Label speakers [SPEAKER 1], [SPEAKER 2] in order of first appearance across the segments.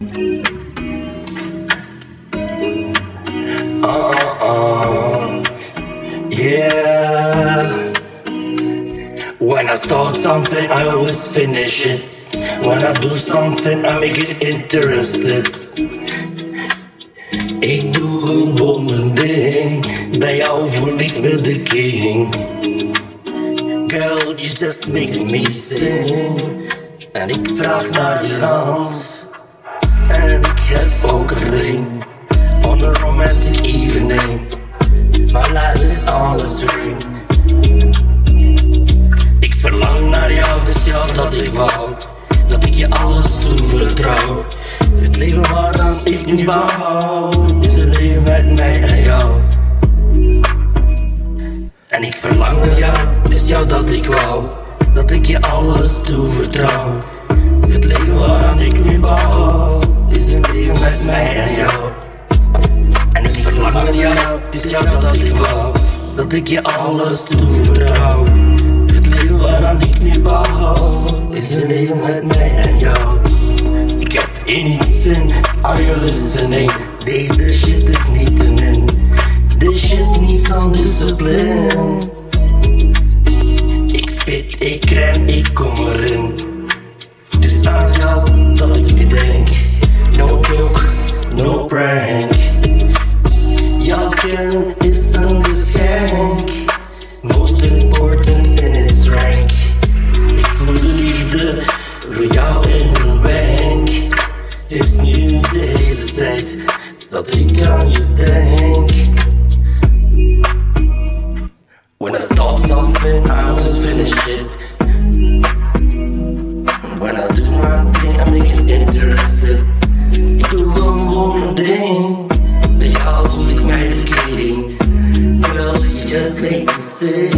[SPEAKER 1] Uh, uh, yeah. When I start something, I always finish it. When I do something, I make it interested. Ik doe gewoon mijn ding. Bij jou voel ik me de king. Girl, you just make me sing. En ik vraag naar je hand. Evening. My life is all a dream. Ik verlang naar jou, dus ja dat ik wou. Dat ik je alles toevertrouw. Het leven waaraan ik nu bouw. Is een leven met mij en jou. En ik verlang naar jou, het is jou dat ik wou. Dat ik je alles toevertrouw. Het leven waaraan ik nu bouw. Dat ik je alles toevertrouw. Het leven waaraan ik nu bouw. Is een leven met mij en jou. Ik heb in iets zin, are you listening? Deze shit is niet te min. This shit needs some discipline. Ik spit, ik ren, ik kom chicken thing. When I start something, I always finish it. When I do my thing, I make it interesting. It will go one thing, but you're be medicating. Girl, you just make me sick.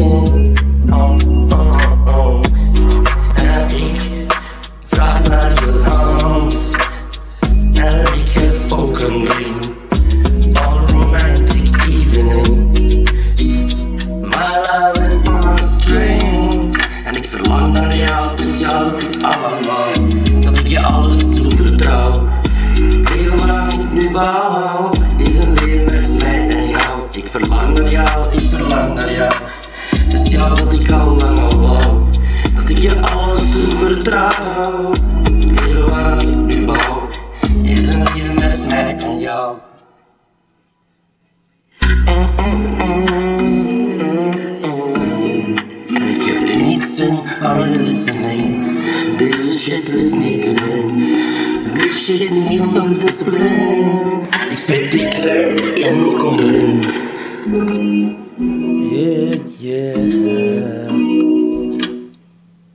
[SPEAKER 1] Naar jou, ik verlang naar jou. Het is jou dat ik al lang al wou. Dat ik je alles toevertrouw. Leven waar ik nu bouw, is een leven met mij en jou. Ik heb er niets in, alles te zijn. Deze shit is niet te min. This shit needs some discipline. Ik spit dik en ik kom erin. Yeah, yeah.